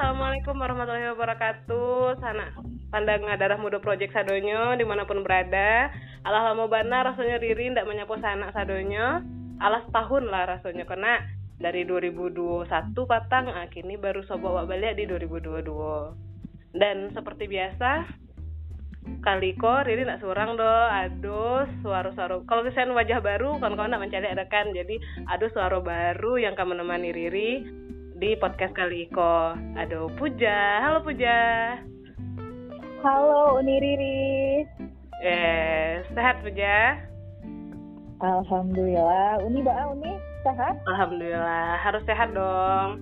Assalamualaikum warahmatullahi wabarakatuh. Sana pandangan darah muda project sadonyo di mana pun berada. Allah lama bana rasanya Riri ndak menyapu sanak sadonyo. Alas tahun lah rasanya karena dari 2021 patang ah, kini baru sobat balik di 2022. Dan seperti biasa kali ko Riri nak seorang do aduh suara-suara kalau kesan wajah baru kan kau nak mencari rekan jadi aduh suara baru yang akan menemani Riri di podcast kali Iko. Aduh, Puja. Halo Puja. Halo Uni Riri. Eh, sehat Puja? Alhamdulillah. Uni Mbak Uni sehat? Alhamdulillah. Harus sehat dong.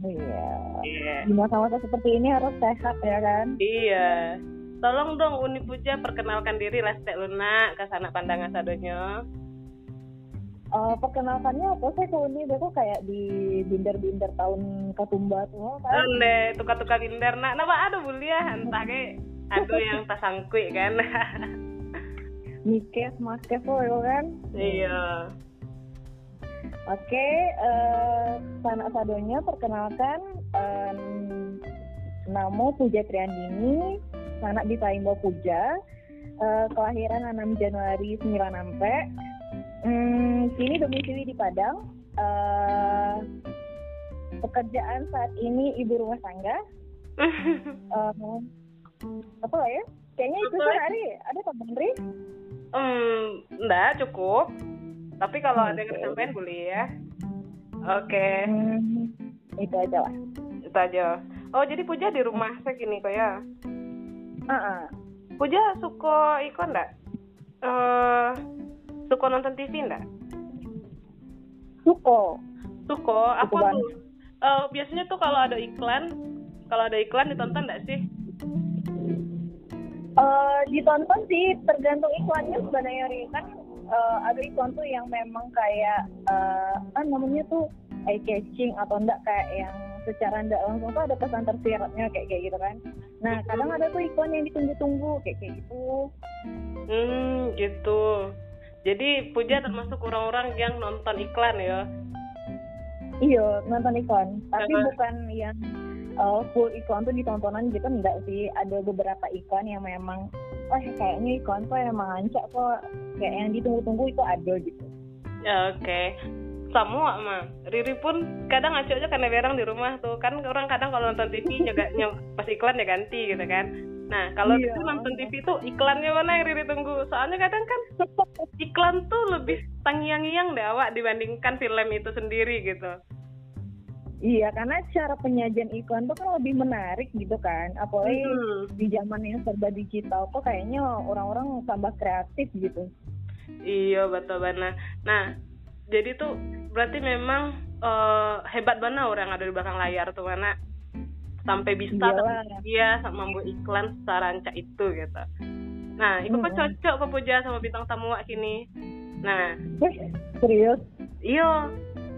Iya. Iya. Di masa-masa seperti ini harus sehat ya kan? Iya. Tolong dong Uni Puja perkenalkan diri lah Stek Luna ke sana pandangan sadonyo. Uh, perkenalkannya apa sih ke Uni? Itu kayak di binder-binder tahun ketumba tuh kan? Ande, tukar-tukar binder nak, nama ada bulia entah ke aduh yang tak sangkui kan. Mikes, maskes tuh ya kan? iya. Oke, uh, sanak sadonya perkenalkan um, nama Puja Triandini, sanak di Taimbo Puja, uh, kelahiran 6 Januari 96 Hmm, sini domisili di Padang. Uh, pekerjaan saat ini ibu rumah tangga. uh, apa ya? Kayaknya itu sih Ari. Ada tambahan Ri? Hmm, enggak cukup. Tapi kalau Hmm, ada yang oke. disampaikan boleh ya. Oke, Hmm, itu aja lah. itu aja. Oh, jadi Puja di rumah saya gini kok ya. Uh -uh. Puja suka ikon enggak? Eh, suka nonton TV enggak? Suko. Suka banget. tuh? Eh, biasanya tuh kalau ada iklan, kalau ada iklan ditonton enggak sih? Eh, ditonton sih tergantung iklannya sebenarnya kan eh, ada iklan tuh yang memang kayak eh kan namanya tuh eye catching atau enggak kayak yang secara enggak langsung tuh ada pesan tersiratnya kayak kayak gitu kan nah kadang ada tuh iklan yang ditunggu-tunggu kayak kayak gitu Hmm, gitu. Jadi Puja termasuk orang-orang yang nonton iklan ya. iya nonton iklan tapi bukan yang eh, full iklan tuh ditontonan gitu enggak sih ada beberapa iklan yang memang wah kayaknya iklan tuh emang ancak kok kayak yang ditunggu-tunggu itu ada gitu Ya, oke. Semua mah. Riri pun kadang ngaco aja karena berang di rumah tuh. Kan orang kadang kalau nonton TV juga pas iklan ya ganti gitu kan. Nah, kalau Iya. Riri nonton TV tuh iklannya mana yang Riri tunggu? Soalnya kadang kan iklan tuh lebih tangiang-iang deh awak dibandingkan film itu sendiri gitu. Iya, karena cara penyajian iklan tuh kan lebih menarik gitu kan. Apalagi Hmm. di zaman yang serba digital kok kayaknya orang-orang tambah kreatif gitu. Iya betul benar. Nah, jadi tuh berarti memang eh, hebat banget orang ada di belakang layar tuh mana sampai bisa Iyalah. dia sama membuat iklan secara rancak itu gitu. Nah, itu kok Mm-mm. cocok kok Puja sama bintang tamu wak kini. Nah, serius? iyo.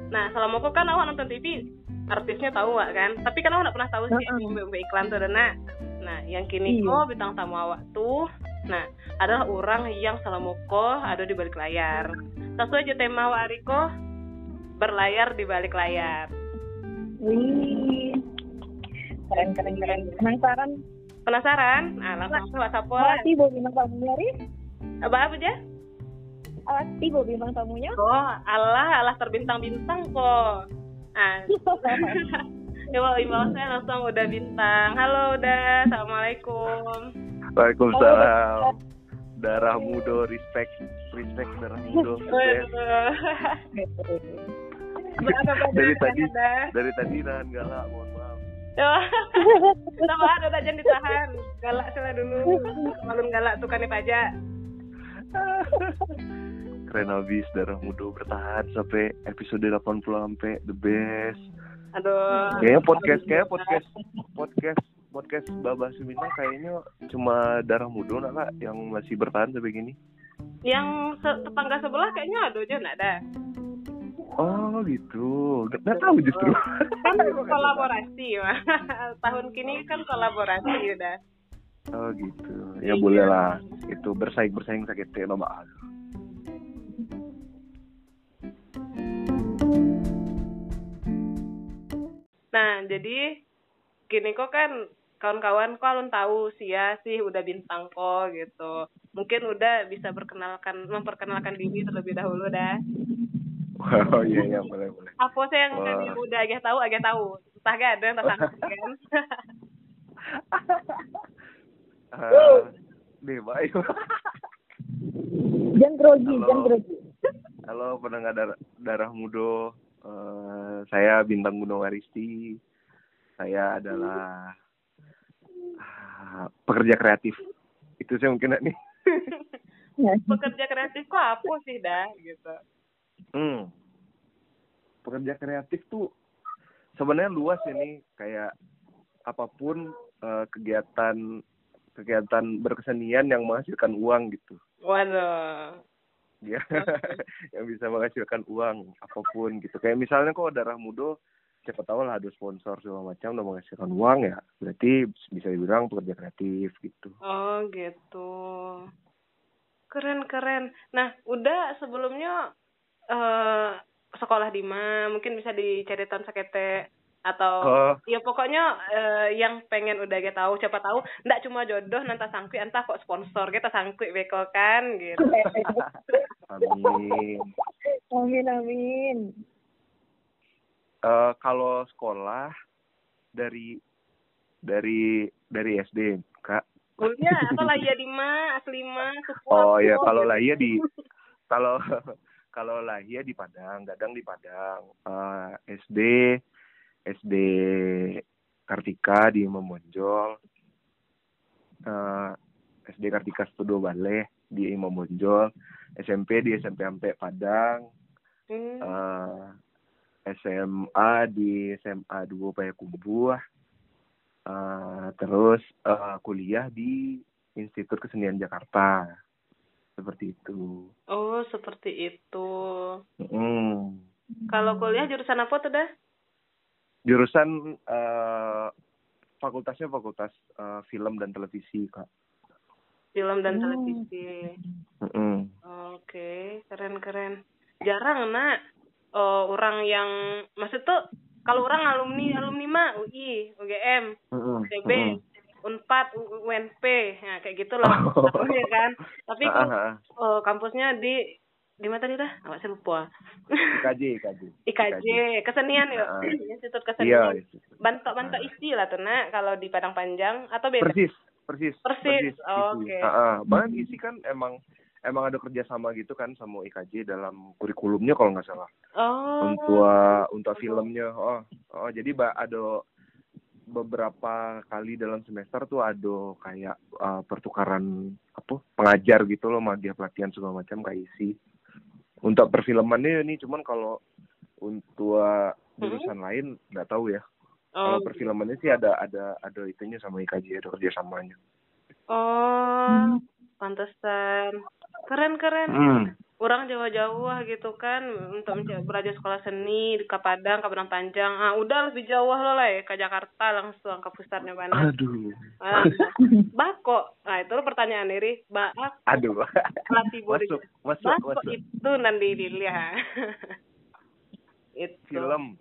Nah, selama kok kan awak nonton TV, artisnya tahu wak kan. Tapi kan awak nggak pernah tahu sih Mm-mm. membuat iklan tuh nah. Nah, yang kini Iya. kok bintang tamu awak tuh, nah adalah orang yang selama kok ada di balik layar. Sesuai aja tema awak Ariko, berlayar di balik layar. Wih. Keren, keren, keren. Penasaran? Penasaran? Nah, langsung ke WhatsApp. Alas tiba bintang tamunya, Ri? Apa apa aja? Alas tiba bintang tamunya? Oh, Allah, Allah terbintang-bintang kok. Ah, ya well, email saya langsung udah bintang. Halo udah, assalamualaikum. Waalaikumsalam. Darah mudo, respect, respect darah mudo. Dari tadi, dari tadi nahan galak, mohon mah ada jangan ditahan. Galak salah dulu. Malun galak tuh kan pajak. Keren abis darah mudo bertahan sampai episode 80 sampai the best. Aduh. Kayaknya podcast, kayak podcast, podcast, podcast Baba Sumina kayaknya cuma darah mudo nak kak yang masih bertahan sampai gini. Yang se- tetangga sebelah kayaknya ada aja enggak ada. Oh gitu, nggak tahu justru. Kan kolaborasi mah. Tahun kini kan kolaborasi udah. Oh gitu, ya boleh lah. Itu bersaing bersaing sakit ya loba. Nah, jadi kini kok kan kawan-kawan kok alun tahu sih ya sih udah bintang kok gitu mungkin udah bisa perkenalkan memperkenalkan diri terlebih dahulu dah oh iya iya boleh boleh apa sih yang kami udah agak tahu agak tahu entah gak ada entah sanggup kan Eh, Beba ayo. Jangan grogi, jangan grogi. Halo pendengar darah, darah mudo. Eh, saya Bintang Gunung Aristi. Saya adalah ah, pekerja kreatif. Itu saya mungkin nih. pekerja kreatif kok apa sih dah gitu Hmm. Pekerja kreatif tuh sebenarnya luas ini kayak apa pun eh, kegiatan kegiatan berkesenian yang menghasilkan uang gitu. waduh Ya, yang bisa menghasilkan uang apa pun gitu. Kayak misalnya kok darah mudo siapa tahu lah ada sponsor segala macam udah menghasilkan uang ya berarti bisa dibilang pekerja kreatif gitu oh gitu keren keren nah udah sebelumnya eh sekolah di mana mungkin bisa diceritain sakete atau Oh. ya pokoknya eh, yang pengen udah kita tahu siapa tahu ndak cuma jodoh nanti sangkui entah kok sponsor kita sangkui beko kan gitu amin Amin, amin. Eh, kalau sekolah dari dari dari SD kak kuliah atau lah ya di ma asli ma oh ya kalau gitu. lah iya di kalau kalau lah iya di Padang kadang di Padang Eh, SD SD Kartika di Memonjol Eh, SD Kartika Studio Balai di Imam SMP di SMP Ampe Padang Hmm. eh, SMA di SMA 2 Payakumbuh eh, terus eh, kuliah di Institut Kesenian Jakarta seperti itu oh seperti itu Mm. kalau kuliah jurusan apa tuh dah jurusan eh, fakultasnya fakultas eh, film dan televisi kak film dan Hmm. televisi Mm-mm. Oke, keren-keren. Jarang, nak. Oh, orang yang maksud tuh kalau orang alumni alumni mah UI, UGM, Mm-mm. TB, Mm-mm. Unpad, UNP, nah kayak gitu loh. Oh. ya kan? Tapi Ah, ah, ah. oh, kampusnya di di mana tadi dah? Awak saya lupa. IKJ IKJ IKJ, kesenian ya. Ah. Institut iya Kesenian. itu. Bantok-bantok Ah. isi lah tuh, nak, kalau di Padang Panjang atau beda? persis persis Persis, oh, isi. oke. Ah, ah. bahkan isi kan emang emang ada kerjasama gitu kan sama IKJ dalam kurikulumnya kalau nggak salah Oh. untuk untuk filmnya oh, oh jadi ba- ada beberapa kali dalam semester tuh ada kayak uh, pertukaran apa pengajar gitu loh magia pelatihan segala macam kayak isi untuk perfilmannya ini cuman kalau untuk jurusan lain nggak tahu ya Oh, kalau perfilmannya sih ada ada ada itunya sama IKJ ada kerjasamanya Oh, pantesan. Keren-keren. hmm. Orang Jawa-Jawa gitu kan untuk belajar sekolah seni Padang, ke Padang Panjang. Ah, udah lebih jauh lo lah ya ke Jakarta langsung ke pusatnya mana. aduh Ah, bako. Nah, itu lo pertanyaan diri. Baak aduh latih masuk masuk Bako masuk itu nanti dilihat. itu. film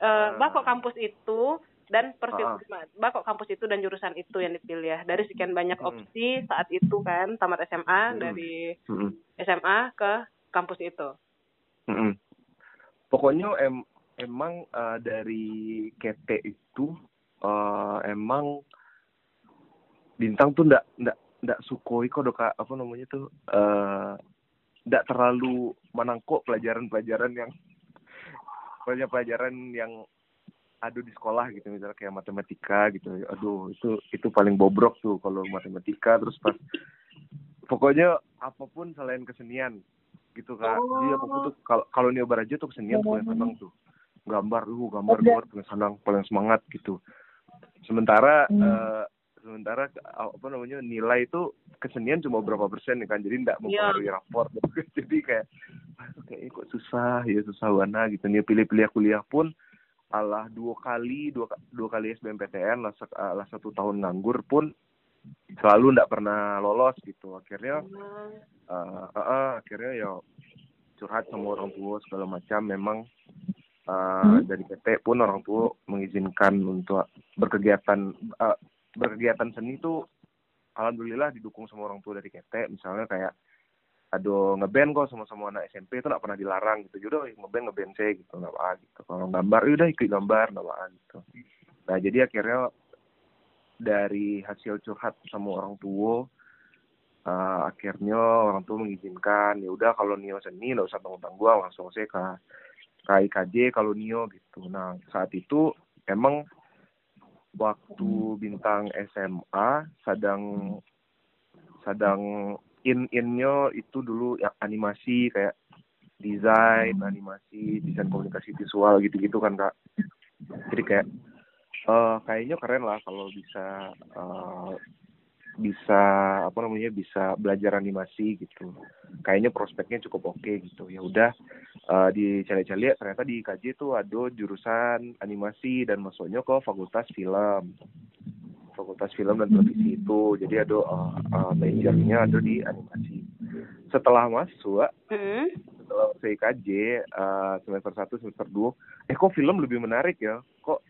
Eh, bako kampus itu dan perfil Ah. bako kampus itu dan jurusan itu yang dipilih ya. Dari sekian banyak Hmm. opsi saat itu kan tamat SMA Hmm. dari Mm-mm. SMA ke kampus itu. Mm-mm. pokoknya em emang eh, dari KT itu eh, emang bintang tuh ndak ndak ndak sukoi kok dok Kak. apa namanya tuh eh ndak terlalu menangkok pelajaran-pelajaran yang pelajaran-pelajaran yang ada di sekolah gitu misalnya kayak matematika gitu. Aduh itu itu paling bobrok tuh kalau matematika. Terus pas pokoknya apa pun selain kesenian gitu kan Oh. jadi apa pun tuh kalau kalau nyoba aja tuh kesenian paling senang tuh. Gambar uh gambar Ada. gambar paling senang paling semangat gitu. Sementara Hmm. eh, sementara apa namanya nilai itu kesenian cuma berapa persen ya kan jadi tidak mempengaruhi raport. Jadi kayak kayaknya kok susah ya susah warna gitu. Nih pilih-pilih kuliah pun alah dua kali dua, dua kali SBMPTN lah, sek- lah satu tahun nganggur pun selalu tidak pernah lolos gitu. Akhirnya eh, eh, eh, akhirnya ya curhat sama orang tua segala macam. Memang uh, dari PT pun orang tua mengizinkan untuk berkegiatan uh, berkegiatan seni itu alhamdulillah didukung sama orang tua dari PT misalnya kayak aduh ngeband kok sama-sama anak SMP itu nggak pernah dilarang gitu. Jadi ngeband ngeband saya gitu nggak apa gitu. Kalau gambar ya udah ikut gambar nggak apa gitu. Nah jadi akhirnya dari hasil curhat sama orang tua uh, akhirnya orang tua mengizinkan ya udah kalau Nio seni nggak usah tanggung tanggung langsung saya ke KIKJ kalau Nio gitu. Nah saat itu emang waktu bintang SMA sedang sedang in innya itu dulu ya animasi kayak desain animasi desain komunikasi visual gitu-gitu kan kak. Jadi kayak uh, kayaknya keren lah kalau bisa uh, bisa apa namanya bisa belajar animasi gitu. Kayaknya prospeknya cukup oke okay, gitu. Ya udah uh, di cari-cari ternyata di KJ itu ada jurusan animasi dan masuknya ke fakultas film fakultas film dan televisi itu. Jadi ada uh, uh, majornya ada di animasi. Setelah masuk mm. setelah CKJ uh, semester satu semester dua eh kok film lebih menarik ya? Kok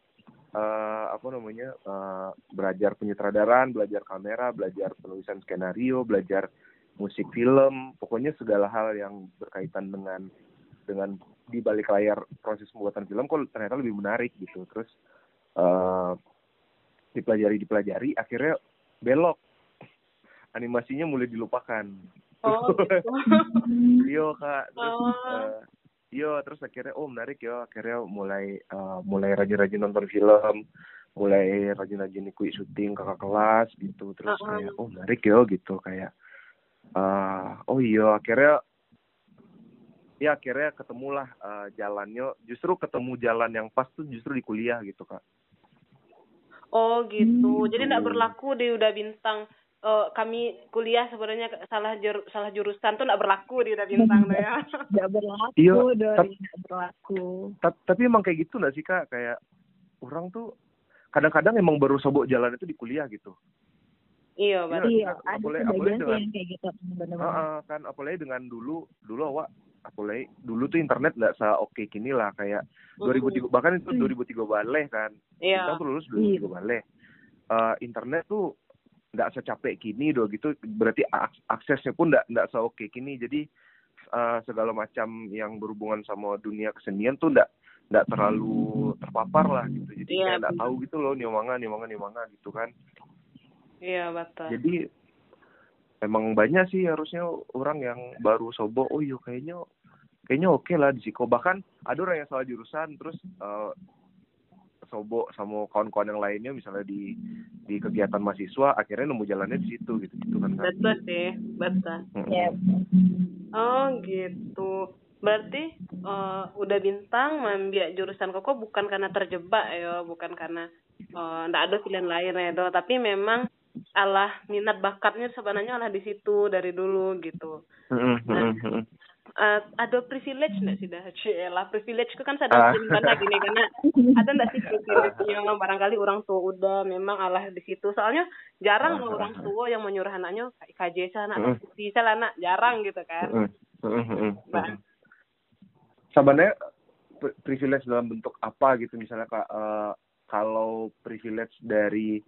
uh, apa namanya uh, belajar penyutradaran belajar kamera belajar penulisan skenario belajar musik film pokoknya segala hal yang berkaitan dengan dengan di balik layar proses pembuatan film kok ternyata lebih menarik gitu. Terus uh, dipelajari dipelajari akhirnya belok. Animasinya mulai dilupakan. Oh gitu. yo kak. Terus Oh. uh, yo terus akhirnya oh menarik yo akhirnya mulai uh, mulai rajin-rajin nonton film mulai rajin-rajin ikut syuting kakak kelas gitu. Terus Uh-uh. kayak oh menarik yo gitu. Kayak uh, oh iya akhirnya ya akhirnya ketemulah uh, jalannya. Justru ketemu jalan yang pas tuh justru di kuliah gitu kak Oh gitu. Jadi tidak Hmm. berlaku di udah bintang eh, kami kuliah sebenarnya salah jur, salah jurusan tuh tidak berlaku di udah bintang tuh ya. Tidak berlaku, Iya, Dori, tap- tidak berlaku. Ta- tapi emang kayak gitu nggak sih kak kayak orang tuh kadang-kadang emang baru sobok jalan itu di kuliah gitu iya, betul. Iya, Iya, ada sih dengan- yang kayak gitu. Benar-benar. Heeh, kan apalagi dengan dulu dulu awak apalagi dulu tuh internet nggak se oke kini lah kayak 2003 bahkan itu Hmm. 2003 baleh kan. Kita Iya. tuh lulus 2003 baleh Eh, internet tuh nggak secapek kini doh gitu berarti ak- aksesnya pun nggak nggak seoke kini jadi eh, segala macam yang berhubungan sama dunia kesenian tuh nggak nggak terlalu terpapar lah gitu. Jadi Iya, kayak nggak tahu gitu loh nih manga nih manga nih manga gitu kan. Iya, betul. jadi emang banyak sih harusnya orang yang baru sobo oh iya kayaknya kayaknya oke lah di Siko bahkan ada orang yang salah jurusan terus eh, sobo sama kawan-kawan yang lainnya misalnya di di kegiatan mahasiswa akhirnya nemu jalannya di situ gitu gitu kan. Betul sih, betul. Ya, Oh gitu. Berarti eh, udah bintang membiak jurusan koko bukan karena terjebak ya, bukan karena eh, ndak ada pilihan lain ya, do. tapi memang alah minat bakatnya sebenarnya alah di situ dari dulu gitu. Mm-mm, mm-mm. Eh, ada privilege nggak sih dah? lah privilege itu kan sadar gimana gini karena ada nggak sih privilege-nya barangkali orang tua udah memang alah di situ soalnya jarang loh orang tua yang menyuruh anaknya KJ sana anak bisa lah anak jarang gitu kan. Nah. sebenarnya pri- privilege dalam bentuk apa gitu misalnya kak eh, kalau privilege dari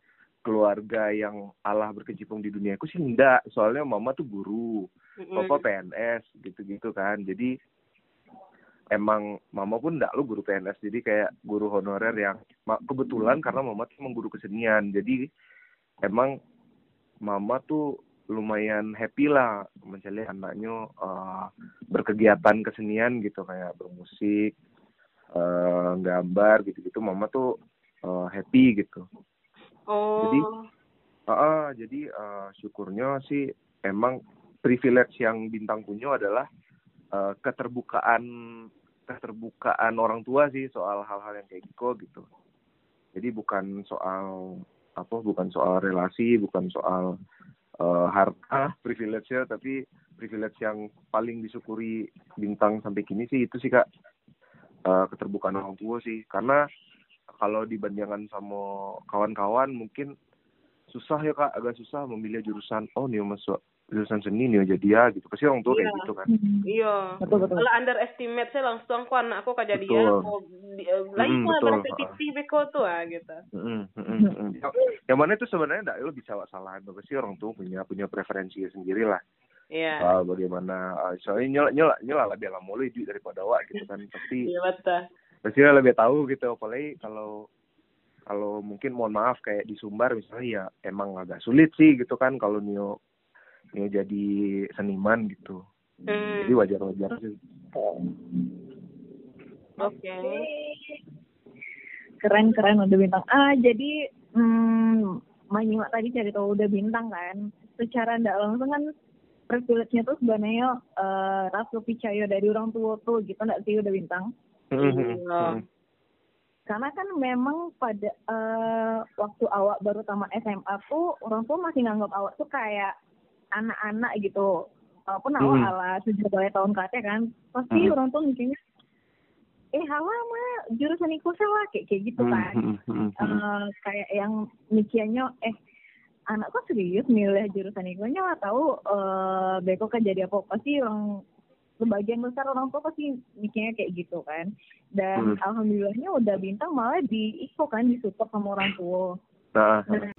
keluarga yang Allah berkecimpung di dunia aku sih enggak. Soalnya mama tuh guru papa PNS gitu-gitu kan. Jadi emang mama pun enggak lo guru PNS jadi kayak guru honorer yang kebetulan karena mama tuh emang guru kesenian. Jadi emang mama tuh lumayan happy lah mencari anaknya eh, berkegiatan kesenian gitu kayak bermusik eh, gambar gitu-gitu. Mama tuh eh, happy gitu oh Jadi, Ah, ah, jadi eh, syukurnya sih emang privilege yang bintang punya adalah eh, keterbukaan keterbukaan orang tua sih soal hal-hal yang kayak gitu gitu. Jadi bukan soal apa bukan soal relasi, bukan soal eh, harta privilege-nya tapi privilege yang paling disyukuri bintang sampai kini sih itu sih Kak. Eh, keterbukaan orang tua sih karena kalau dibandingkan sama kawan-kawan mungkin susah ya kak agak susah memilih jurusan oh nih masuk jurusan seni nih jadi dia gitu pasti orang tua kayak Iya. gitu kan Hmm. iya Betul betul. kalau underestimate saya langsung aku Betul. aku di- eh, lagi Mm, mah betul. berpikir beko tuh ah gitu Mm, mm, mm, mm. Yang- yang mana itu sebenarnya enggak lo bisa salahan pasti orang tua punya punya preferensi sendiri lah iya soal bagaimana uh, soalnya nyela nyela nyela lah biar mulu duit daripada wak gitu kan pasti iya betul pasti lebih tahu gitu apalagi kalau kalau mungkin mohon maaf kayak di Sumbar misalnya ya emang agak sulit sih gitu kan kalau Nio Nio jadi seniman gitu Hmm. jadi wajar wajar sih oke Keren keren udah bintang. Ah jadi hmm, Manyimak tadi cari tahu udah bintang kan. Secara nggak langsung kan privilege-nya tuh sebenarnya eh rasa percaya dari orang tua tuh gitu nggak sih udah bintang. Iya. Karena kan memang pada eh, waktu awak baru tamat SMA tuh orang tua masih nganggap awak tuh kayak anak-anak gitu. Walaupun awak Hmm. ala tujuh tahun atas kan, pasti Hmm. orang tua mikirnya, eh hawa mah jurusan ikut salah kayak kayak gitu kan. Eh, kayak yang mikirnya eh anak kok serius milih jurusan ikunya lah tahu eh beko kan jadi apa pasti orang sebagian besar orang tua pasti mikirnya kayak gitu kan. Dan Hmm. alhamdulillahnya udah bintang malah di kan disupport sama orang tua. Nah Nah,